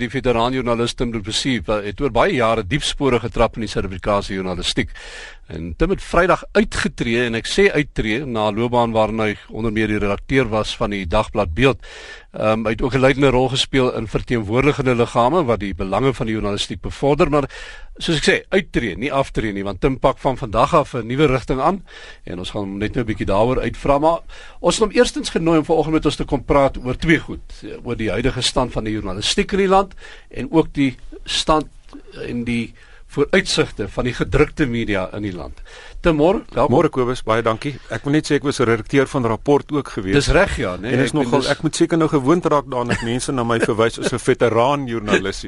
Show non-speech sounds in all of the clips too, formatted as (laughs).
Die veteran joernalis Tim Du Plessis het oor baie jare diep spore getrap in die Suid-Afrikaanse journalistiek. En Tim het Vrydag uitgetree en ek sê uittreë na 'n loopbaan waarin hy onder meer die redakteur was van die dagblad Beeld. Ehm um, hy het ook 'n leidende rol gespeel in verteenwoordigende liggame wat die belange van die journalistiek bevorder, maar soos ek sê, uittreë, nie aftree nie, want Tim pak van vandag af 'n nuwe rigting aan en ons gaan net nou 'n bietjie daaroor uitvra, maar ons het hom eerstens genooi om vanoggend met ons te kom praat oor twee goed, oor die huidige stand van die journalistiek in die land en ook die stand in die vooruitsigte van die gedrukte media in die land. Te môre, môre Kobus, baie dankie. Ek wil net sê ek was 'n redakteur van rapport ook gewees. Dis reg ja, nee. En is nogal ek moet seker nou gewoond raak daaraan dat mense na my (laughs) verwys as 'n veteraan joernalis.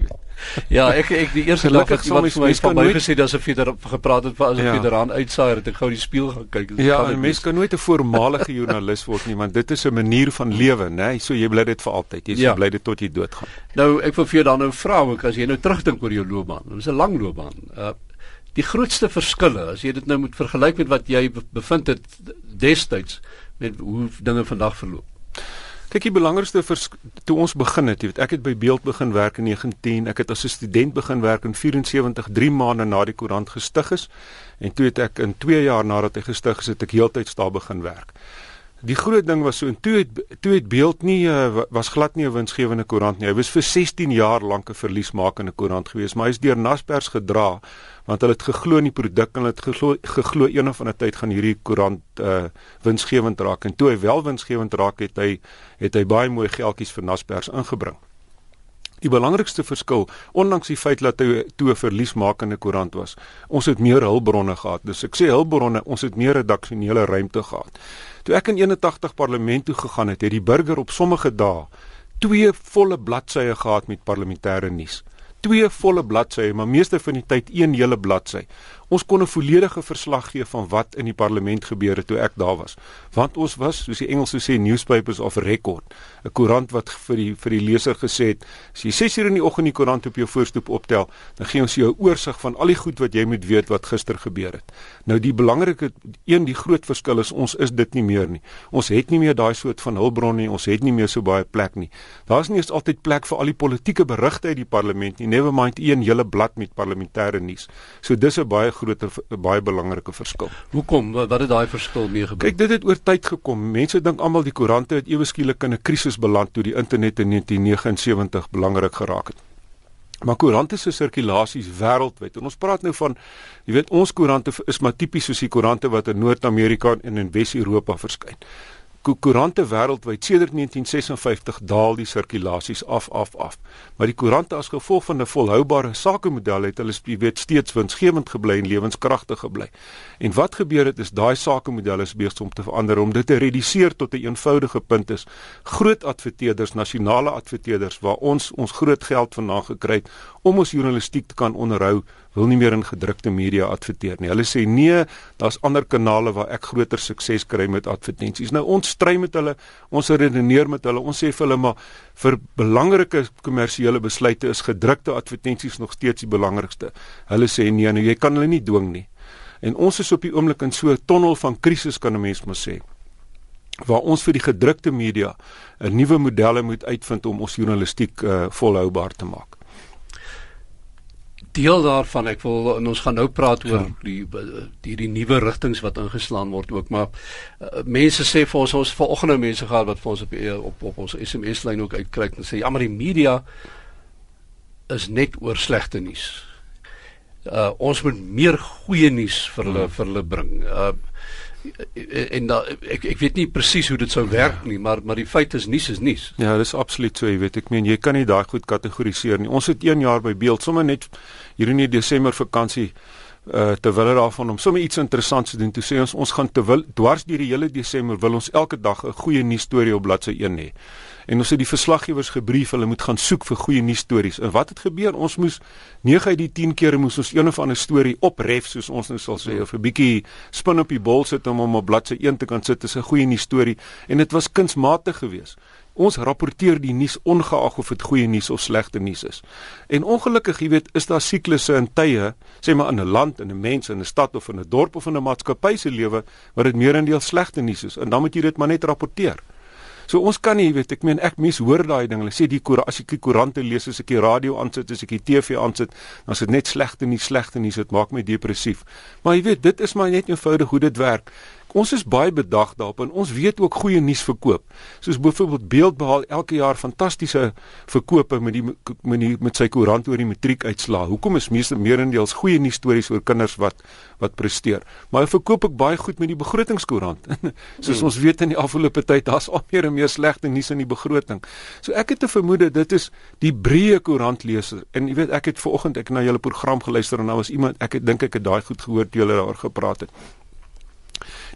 ja, ek ek die eerste dag het iemand vir my van my gesê dat 'n veteraan gepraat het as 'n ja. veteraan uitsaaier het ek gou die spieël gaan kyk. Ja, 'n mens kan nooit 'n voormalige joernalis word nie, want dit is 'n manier van lewe, né? So jy bly dit vir altyd. Jy ja. bly dit tot jy doodgaan. Nou, ek wil vir jou dan nou vra ook as jy nou terugdink oor jou loopbaan. Dit is 'n lang loopbaan. Uh die grootste verskille as jy dit nou moet vergelyk met wat jy bevind het destyds met hoe dinge vandag verloop. Kyk, die belangrikste toe ons begin het, jy weet, ek het by Beeld begin werk in 19, ek het as 'n student begin werk in 74, 3 maande na die koerant gestig is en toe het ek in 2 jaar nadat hy gestig is, het ek heeltyds daar begin werk. Die groot ding was so en toe het toe het Beeld nie uh, was glad nie 'n winsgewende koerant nie. Hy was vir 16 jaar lank 'n verliesmakende koerant geweest, maar hy's deur Naspers gedra want hulle het geglo in die produk en hulle het geglo geglo een of ander tyd gaan hierdie koerant uh winsgewend raak en toe hy wel winsgewend raak het hy het hy baie mooi geldjies vir Naspers ingebring. Die belangrikste verskil, ondanks die feit dat hy toe 'n verliesmakende koerant was, ons het meer hulpbronne gehad. Dus ek sê hulpbronne, ons het meer redaksionele ruimte gehad. Toe ek in 81 parlement toe gegaan het, het die burger op sommige dae twee volle bladsye gehad met parlementêre nuus twee volle bladsye, maar meeste van die tyd een hele bladsy. Ons kon 'n volledige verslag gee van wat in die parlement gebeur het toe ek daar was. Want ons was, soos die Engelse sê, newspapers of record, 'n koerant wat vir die vir die leser gesê het, as jy 6 uur in die oggend die koerant op jou voorstoep optel, dan gee ons jou 'n oorsig van al die goed wat jy moet weet wat gister gebeur het. Nou die belangrike een, die groot verskil is ons is dit nie meer nie. Ons het nie meer daai soort van hulpbron nie, ons het nie meer so baie plek nie. Daar's nie eens altyd plek vir al die politieke berigte uit die parlement nie, never mind een hele blad met parlementêre nuus. So dis 'n baie groter baie belangrike verskil. Hoekom wat het daai verskil mee gebeur? Kyk, dit het oor tyd gekom. Mense dink almal die koerante het ewe skielik in 'n krisis beland toe die internet in 1979 belangrik geraak het. Maar koerante se sirkulasies wêreldwyd. En ons praat nou van jy weet ons koerante is maar tipies soos die koerante wat in Noord-Amerika en in Wes-Europa verskyn koerante wêreldwyd sedert 1956 daal die sirkulasies af af af. Maar die koerante as gevolg van 'n volhoubare sakemodel het hulle weet steeds winsgewend gebly en lewenskragtig gebly. En wat gebeur het is daai sakemodel is besig om te verander om dit te reduseer tot 'n een eenvoudige punt is groot adverteerders, nasionale adverteerders waar ons ons groot geld vandaan gekry het om ons journalistiek te kan onderhou wil nie meer in gedrukte media adverteer nie. Hulle sê nee, daar's ander kanale waar ek groter sukses kry met advertensies. Nou ons stry met hulle, ons redeneer met hulle. Ons sê vir hulle maar vir belangrike kommersiële besluite is gedrukte advertensies nog steeds die belangrikste. Hulle sê nee, nou jy kan hulle nie dwing nie. En ons is op die oomblik in so 'n tonnel van krisis kan 'n mens maar sê waar ons vir die gedrukte media 'n nuwe modelle moet uitvind om ons journalistiek uh, volhoubaar te maak deel daarvan ek wil en ons gaan nou praat oor ja. die die die nuwe rigtings wat ingeslaan word ook maar uh, mense sê vir ons ons vanoggend nou mense gehad wat vir ons op op, op ons SMS lyn ook uitkry en sê ja maar die media is net oor slegte nuus. Uh ons moet meer goeie nuus vir hulle hmm. vir hulle bring. Uh en da, ek ek weet nie presies hoe dit sou werk nie, maar maar die feit is nuus is nuus. Ja, dis absoluut so, jy weet, ek meen jy kan nie daai goed kategoriseer nie. Ons het 1 jaar by Beeld sommer net hier in die Desember vakansie uh terwyl hulle daarvan om sommer iets interessants te doen. Toe sê ons ons gaan terwyl dwars deur die hele Desember wil ons elke dag 'n goeie nuus storie op bladsy 1 hê. En ons het die verslaggewers gebrief, hulle moet gaan soek vir goeie nuus stories. En wat het gebeur? Ons moes 9 uit die 10 kere moes ons een of ander storie opref soos ons nou sal sê of 'n bietjie spin op die bol sit om hom op bladsy 1 te kan sit. Dis 'n goeie nuus storie en dit was kunsmatig geweest. Ons rapporteer die nuus ongeag of dit goeie nuus of slegte nuus is. En ongelukkig, jy weet, is daar siklusse in tye, sê maar in 'n land, in 'n mens, in 'n stad of in 'n dorp of in 'n maatskappy se lewe waar dit meerendeel slegte nuus is en dan moet jy dit maar net rapporteer. So ons kan nie, weet ek meen ek mis hoor daai ding. Hulle sê die koerant as ek die koerante lees, as ek die radio aansit, as ek die TV aansit, dan is dit net slegte nuus, slegte nuus. Dit maak my depressief. Maar jy weet, dit is maar net eenvoudig hoe dit werk. Ons is baie bedag daarop en ons weet ook goeie nuus verkoop. Soos byvoorbeeld Beeldbehaal elke jaar fantastiese verkope met die met die met sy koerant oor die matriekuitslae. Hoekom is meeste meerendeels goeie nuus stories oor kinders wat wat presteer? Maar hy verkoop ook baie goed met die begrotingskoerant. (laughs) Soos hmm. ons weet in die afgelope tyd, daar's al meer en meer slegte nuus in die begroting. So ek het te vermoed dit is die breë koerantleser. En jy weet ek het vanoggend ek na julle program geluister en daar was iemand ek dink ek het daai goed gehoor toe julle daar gepraat het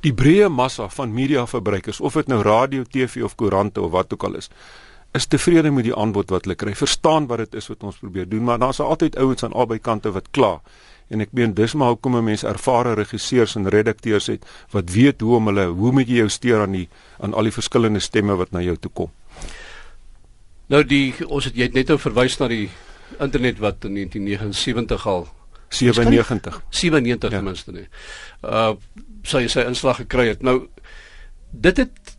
die breë massa van mediaverbruikers of dit nou radio, TV of koerante of wat ook al is is tevrede met die aanbod wat hulle kry. Verstaan wat dit is wat ons probeer doen, maar daar's altyd ouens aan albei kante wat kla. En ek meen dis maar hoekom mense ervare regisseurs en redakteurs het wat weet hoe om hulle hoe moet jy jou steur aan die aan al die verskillende stemme wat na jou toe kom. Nou die ons het jy het net nou verwys na die internet wat in 1979 al 97 97 ten minste nie. Uh sy sy inslag gekry het. Nou dit het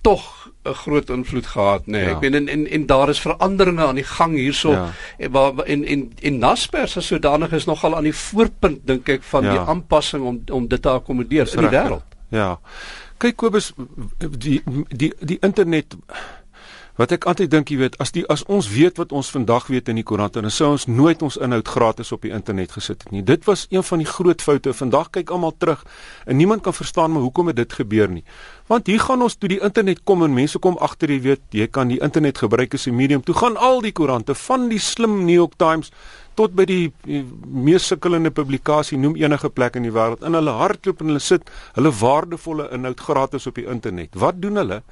tog 'n groot invloed gehad, nê. Nee. Ja. Ek meen en, en en daar is veranderinge aan die gang hierso ja. en waar en en en Naspers as sodanig is nogal aan die voorpunt dink ek van ja. die aanpassing om om dit te akkommodeer in die wêreld. Ja. Kyk Kobus die die die internet Wat ek altyd dink, jy weet, as die as ons weet wat ons vandag weet in die koerant, dan sou ons nooit ons inhoud gratis op die internet gesit het nie. Dit was een van die groot foute. Vandag kyk almal terug en niemand kan verstaan maar hoekom het dit gebeur nie. Want hier gaan ons toe die internet kom en mense kom agter, jy weet, jy kan die internet gebruik as 'n medium. Toe gaan al die koerante van die slim New York Times tot by die, die mees sukkelende publikasie noem enige plek in die wêreld in hulle hardloop en hulle sit hulle waardevolle inhoud gratis op die internet. Wat doen hulle?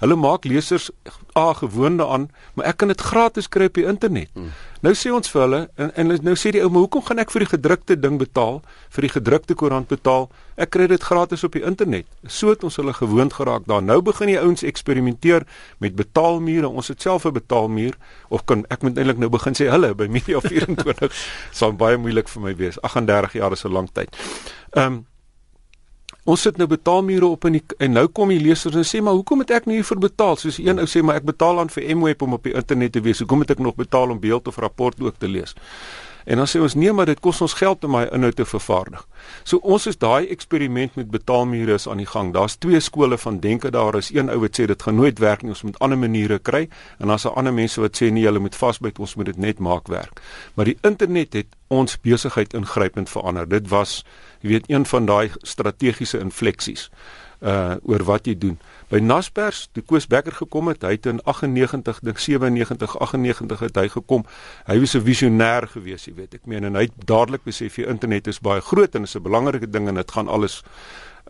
Hulle maak lesers a gewoonde aan, maar ek kan dit gratis kry op die internet. Hmm. Nou sê ons vir hulle en, en nou sê die ou, maar hoekom gaan ek vir die gedrukte ding betaal, vir die gedrukte koerant betaal? Ek kry dit gratis op die internet. So het ons hulle gewoond geraak daar. Nou begin die ouens eksperimenteer met betaalmure. Ons het self 'n betaalmuur of kan ek moet eintlik nou begin sê hulle by Media (laughs) 24 sal baie moeilik vir my wees. 38 jaar is 'n lang tyd. Ehm um, Ons sit nou betaalmure op in die, en nou kom die lesers en sê maar hoekom moet ek nie hiervoor betaal? Soos een ou sê maar ek betaal aan vir Mweb om op die internet te wees. Hoekom moet ek nog betaal om beeld of rapport ook te lees? En dan sê ons nee, maar dit kos ons geld om my inhoud te vervaardig. So ons is daai eksperiment met betaalmure is aan die gang. Daar's twee skole van denke daar. Is een ou wat sê dit gaan nooit werk nie, ons moet ander maniere kry en dan's daar ander mense wat sê nee, jy moet vasbyt, ons moet dit net maak werk. Maar die internet het ons besigheid ingrypend verander. Dit was jy weet een van daai strategiese infleksies uh oor wat jy doen. By Naspers, toe Koos Becker gekom het, hy het in 98, dink 97, 98 het hy gekom. Hy was 'n visionêr gewees, jy weet. Ek meen en hy het dadelik besef die internet is baie groot en is 'n belangrike ding en dit gaan alles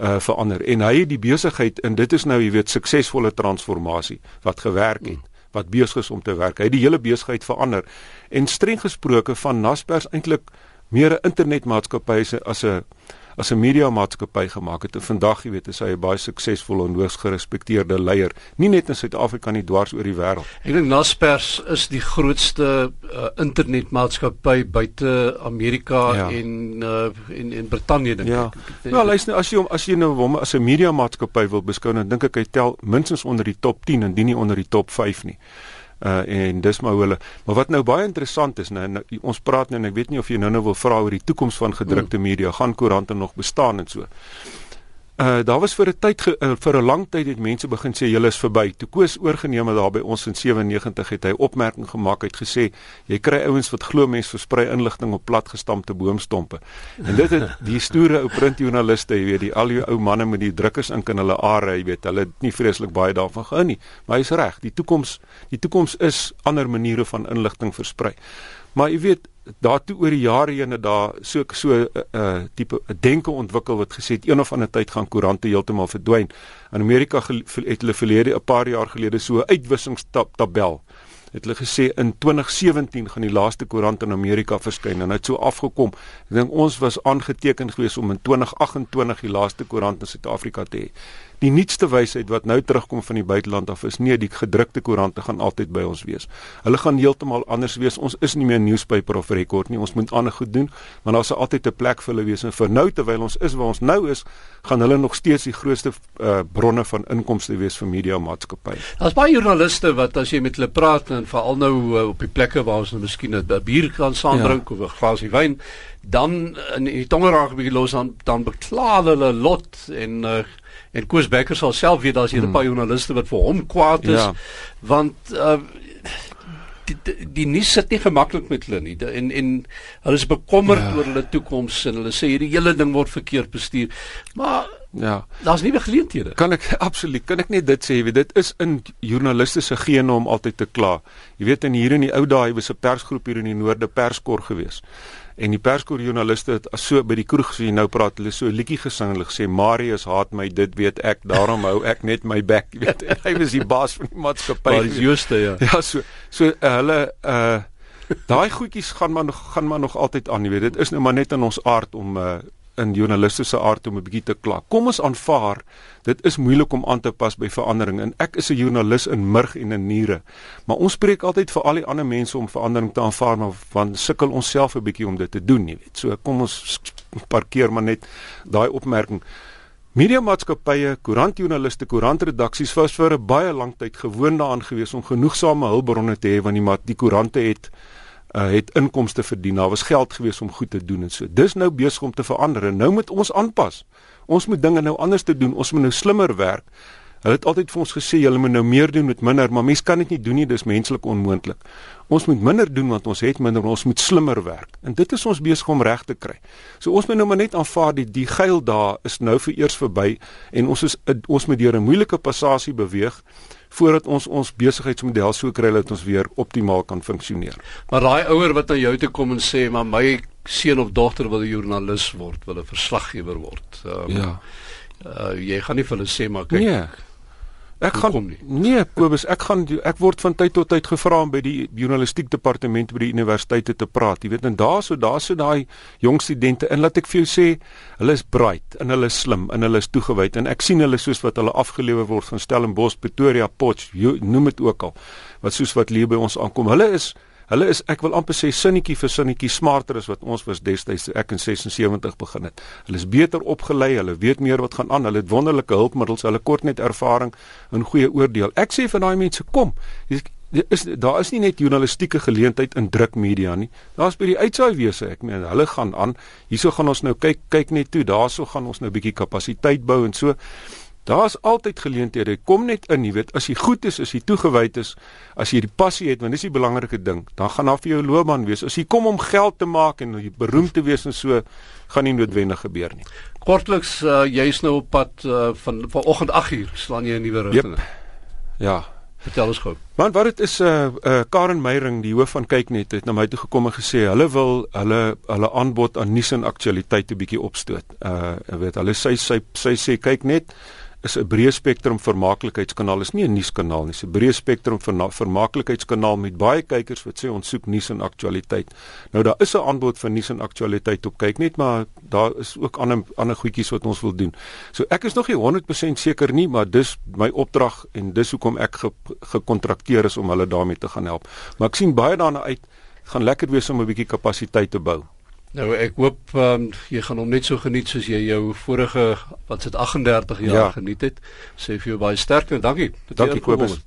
uh verander. En hy het die besigheid en dit is nou jy weet suksesvolle transformasie wat gewerk het. wat besig is om te werk. Hy het die hele besigheid verander. En streng gesproke van Naspers eintlik meer 'n internetmaatskappy as 'n as 'n media maatskappy gemaak het. En vandag, jy weet, is hy 'n baie suksesvolle en hoogs gerespekteerde leier, nie net in Suid-Afrika nie, dwars oor die wêreld. Ek dink Naspers is die grootste uh, internetmaatskappy buite Amerika ja. en uh, en en Brittanje dink ja. ek. Ja, well, luister, as jy hom as jy nou hom as 'n media maatskappy wil beskou, dan dink ek hy tel minstens onder die top 10 en dien nie onder die top 5 nie uh en dis maar hoe hulle maar wat nou baie interessant is nou, nou ons praat nou en ek weet nie of jy nou nou wil vra oor die toekoms van gedrukte mm. media gaan koerante nog bestaan en so. Uh daar was vir 'n tyd uh, vir 'n lang tyd het mense begin sê julle is verby. Toe Koos oorgeneem het daar by ons in 97 het hy opmerking gemaak het gesê jy kry ouens wat glo mense versprei inligting op platgestampte boomstompe. En dit het die stoere ou printjoernaliste, jy weet, die al die ou manne met die drukkers in hulle are, jy weet, hulle het nie vreeslik baie daarvan gehou nie. Maar hy's reg, die toekoms die toekoms is ander maniere van inligting versprei. Maar jy weet daartoe oor die jare heen het daar so so 'n uh, uh, tipe 'n denke ontwikkel wat gesê het een of ander tyd gaan koerante heeltemal verdwyn. In Amerika het hulle verlede 'n paar jaar gelede so 'n uitwissingstabel het hulle gesê in 2017 gaan die laaste koerant in Amerika verskyn en dit het so afgekom. Ek dink ons was aangeteken gewees om in 2028 die laaste koerant in Suid-Afrika te hê. Die nuutste wysheid wat nou terugkom van die buiteland af is nee, die gedrukte koerante gaan altyd by ons wees. Hulle gaan heeltemal anders wees. Ons is nie meer newspaper of record nie. Ons moet ander goed doen, maar daar sal altyd 'n plek vir hulle wees en vir nou terwyl ons is waar ons nou is, gaan hulle nog steeds die grootste uh, bronne van inkomste wees vir media maatskappye. Daar's baie joernaliste wat as jy met hulle praat en veral nou uh, op die plekke waar ons nou miskien 'n bier kan saam drink ja. of 'n glasie wyn, dan in die tongeraak bietjie los dan dan bekla hulle lot en uh, en Koos Becker sal self weet daar's hier 'n hmm. paar joernaliste wat vir hom kwaad is ja. want uh, die die, die nuus sit nie gemaklik met hulle nie en en hulle is bekommerd ja. oor hulle toekoms en hulle sê hierdie hele ding word verkeerd bestuur maar Ja. Daar's nie meer geleenthede. Kan ek (laughs) absoluut, kan ek net dit sê, jy weet, dit is in joernalistiese gene om altyd te kla. Jy weet in hier in die ou dae was 'n persgroep hier in die noorde perskor gewees. En die perskor joernaliste het so by die kroeg sien nou praat hulle so 'n liedjie gesing hulle gesê Marius haat my dit weet ek daarom hou ek net my bek. (laughs) Weet hy was die baas van die maatskappy. Marius Juste ja. Ja so so uh, hulle uh daai goedjies gaan maar nog gaan maar nog altyd aan jy weet. Dit is nou maar net in ons aard om uh, in journalistiese aard om 'n bietjie te kla. Kom ons aanvaar, dit is moeilik om aan te pas by verandering en ek is 'n joernalis in murg en in niere. Maar ons spreek altyd vir al die ander mense om verandering te aanvaar, maar want sukkel ons self 'n bietjie om dit te doen, jy weet. So kom ons parkeer maar net daai opmerking. Media maatskappye, koerantjoernaliste, koerantredaksies was vir 'n baie lang tyd gewoond daaraan gewees om genoegsame hulpbronne te hê want die die koerante het uh, het inkomste verdien. Daar was geld gewees om goed te doen en so. Dis nou besig om te verander en nou moet ons aanpas. Ons moet dinge nou anders te doen. Ons moet nou slimmer werk. Hulle het altyd vir ons gesê julle moet nou meer doen met minder, maar mense kan dit nie doen nie, dis menslik onmoontlik. Ons moet minder doen want ons het minder, ons moet slimmer werk. En dit is ons besig om reg te kry. So ons moet nou maar net aanvaar die die geil dae is nou vir eers verby en ons is ons moet deur 'n moeilike passasie beweeg voordat ons ons besigheidsmodel so kry dat ons weer optimaal kan funksioneer. Maar daai ouer wat na jou toe kom en sê maar my seun of dogter wil 'n joernalis word, wil 'n verslaggewer word. Um, ja. Uh, jy gaan nie vir hulle sê maar kyk. Nee. Ek gaan nee Kobus, ek gaan ek word van tyd tot tyd gevra om by die journalistiek departement by die universiteite te praat. Jy weet en daarso daarso daai jong studente en laat ek vir jou sê, hulle is bright en hulle is slim en hulle is toegewyd en ek sien hulle soos wat hulle afgelewer word van Stellenbosch, Pretoria, Potchefstroom, noem dit ook al. Wat soos wat leer by ons aankom. Hulle is Hulle is ek wil amper sê sinnetjie vir sinnetjie smarter as wat ons was destyds ek in 76 begin het. Hulle is beter opgelei, hulle weet meer wat gaan aan, hulle het wonderlike hulpmiddels, hulle kort net ervaring en goeie oordeel. Ek sê vir daai mense kom. Is daar is nie net journalistieke geleentheid in drukmedia nie. Daar's by die uitsaai wese, ek meen hulle gaan aan. Hierso gaan ons nou kyk kyk net toe. Daarso gaan ons nou 'n bietjie kapasiteit bou en so. Daar's altyd geleenthede. Kom net in, jy weet, as jy goed is, as jy toegewyd is, as jy die passie het, want dis die belangrike ding, dan gaan daar vir jou loopbaan wees. As jy kom om geld te maak en jy beroemd te wees en so, gaan nie noodwendig gebeur nie. Kortliks, uh, jy's nou op pad uh, van vanoggend 8uur, slaan jy 'n nuwe rigting. Yep. Ja. Vertel ons gou. Want wat dit is 'n uh, uh, Karen Meyering, die hoof van Kyknet, het na my toe gekom en gesê hulle wil hulle hulle aanbod aan nuus en aktualiteit 'n bietjie opstoot. Uh weet, hulle sê sy sy sê kyk net is 'n breë spektrum vermaaklikheidskanaal is nie 'n nuuskanaal nie, dis 'n breë spektrum vermaaklikheidskanaal met baie kykers wat sê ons soek nuus en aktualiteit. Nou daar is 'n aanbod vir nuus en aktualiteit op kyk net, maar daar is ook ander ander goedjies wat ons wil doen. So ek is nog nie 100% seker nie, maar dis my opdrag en dis hoekom ek gekontrakteer ge is om hulle daarmee te gaan help. Maar ek sien baie daarna uit gaan lekker wees om 'n bietjie kapasiteit te bou. Nou ek hoop um, jy gaan hom net so geniet soos jy jou vorige wat sit 38 jaar ja. geniet het. Sê vir jou baie sterkte en dankie. Dankie Kobus.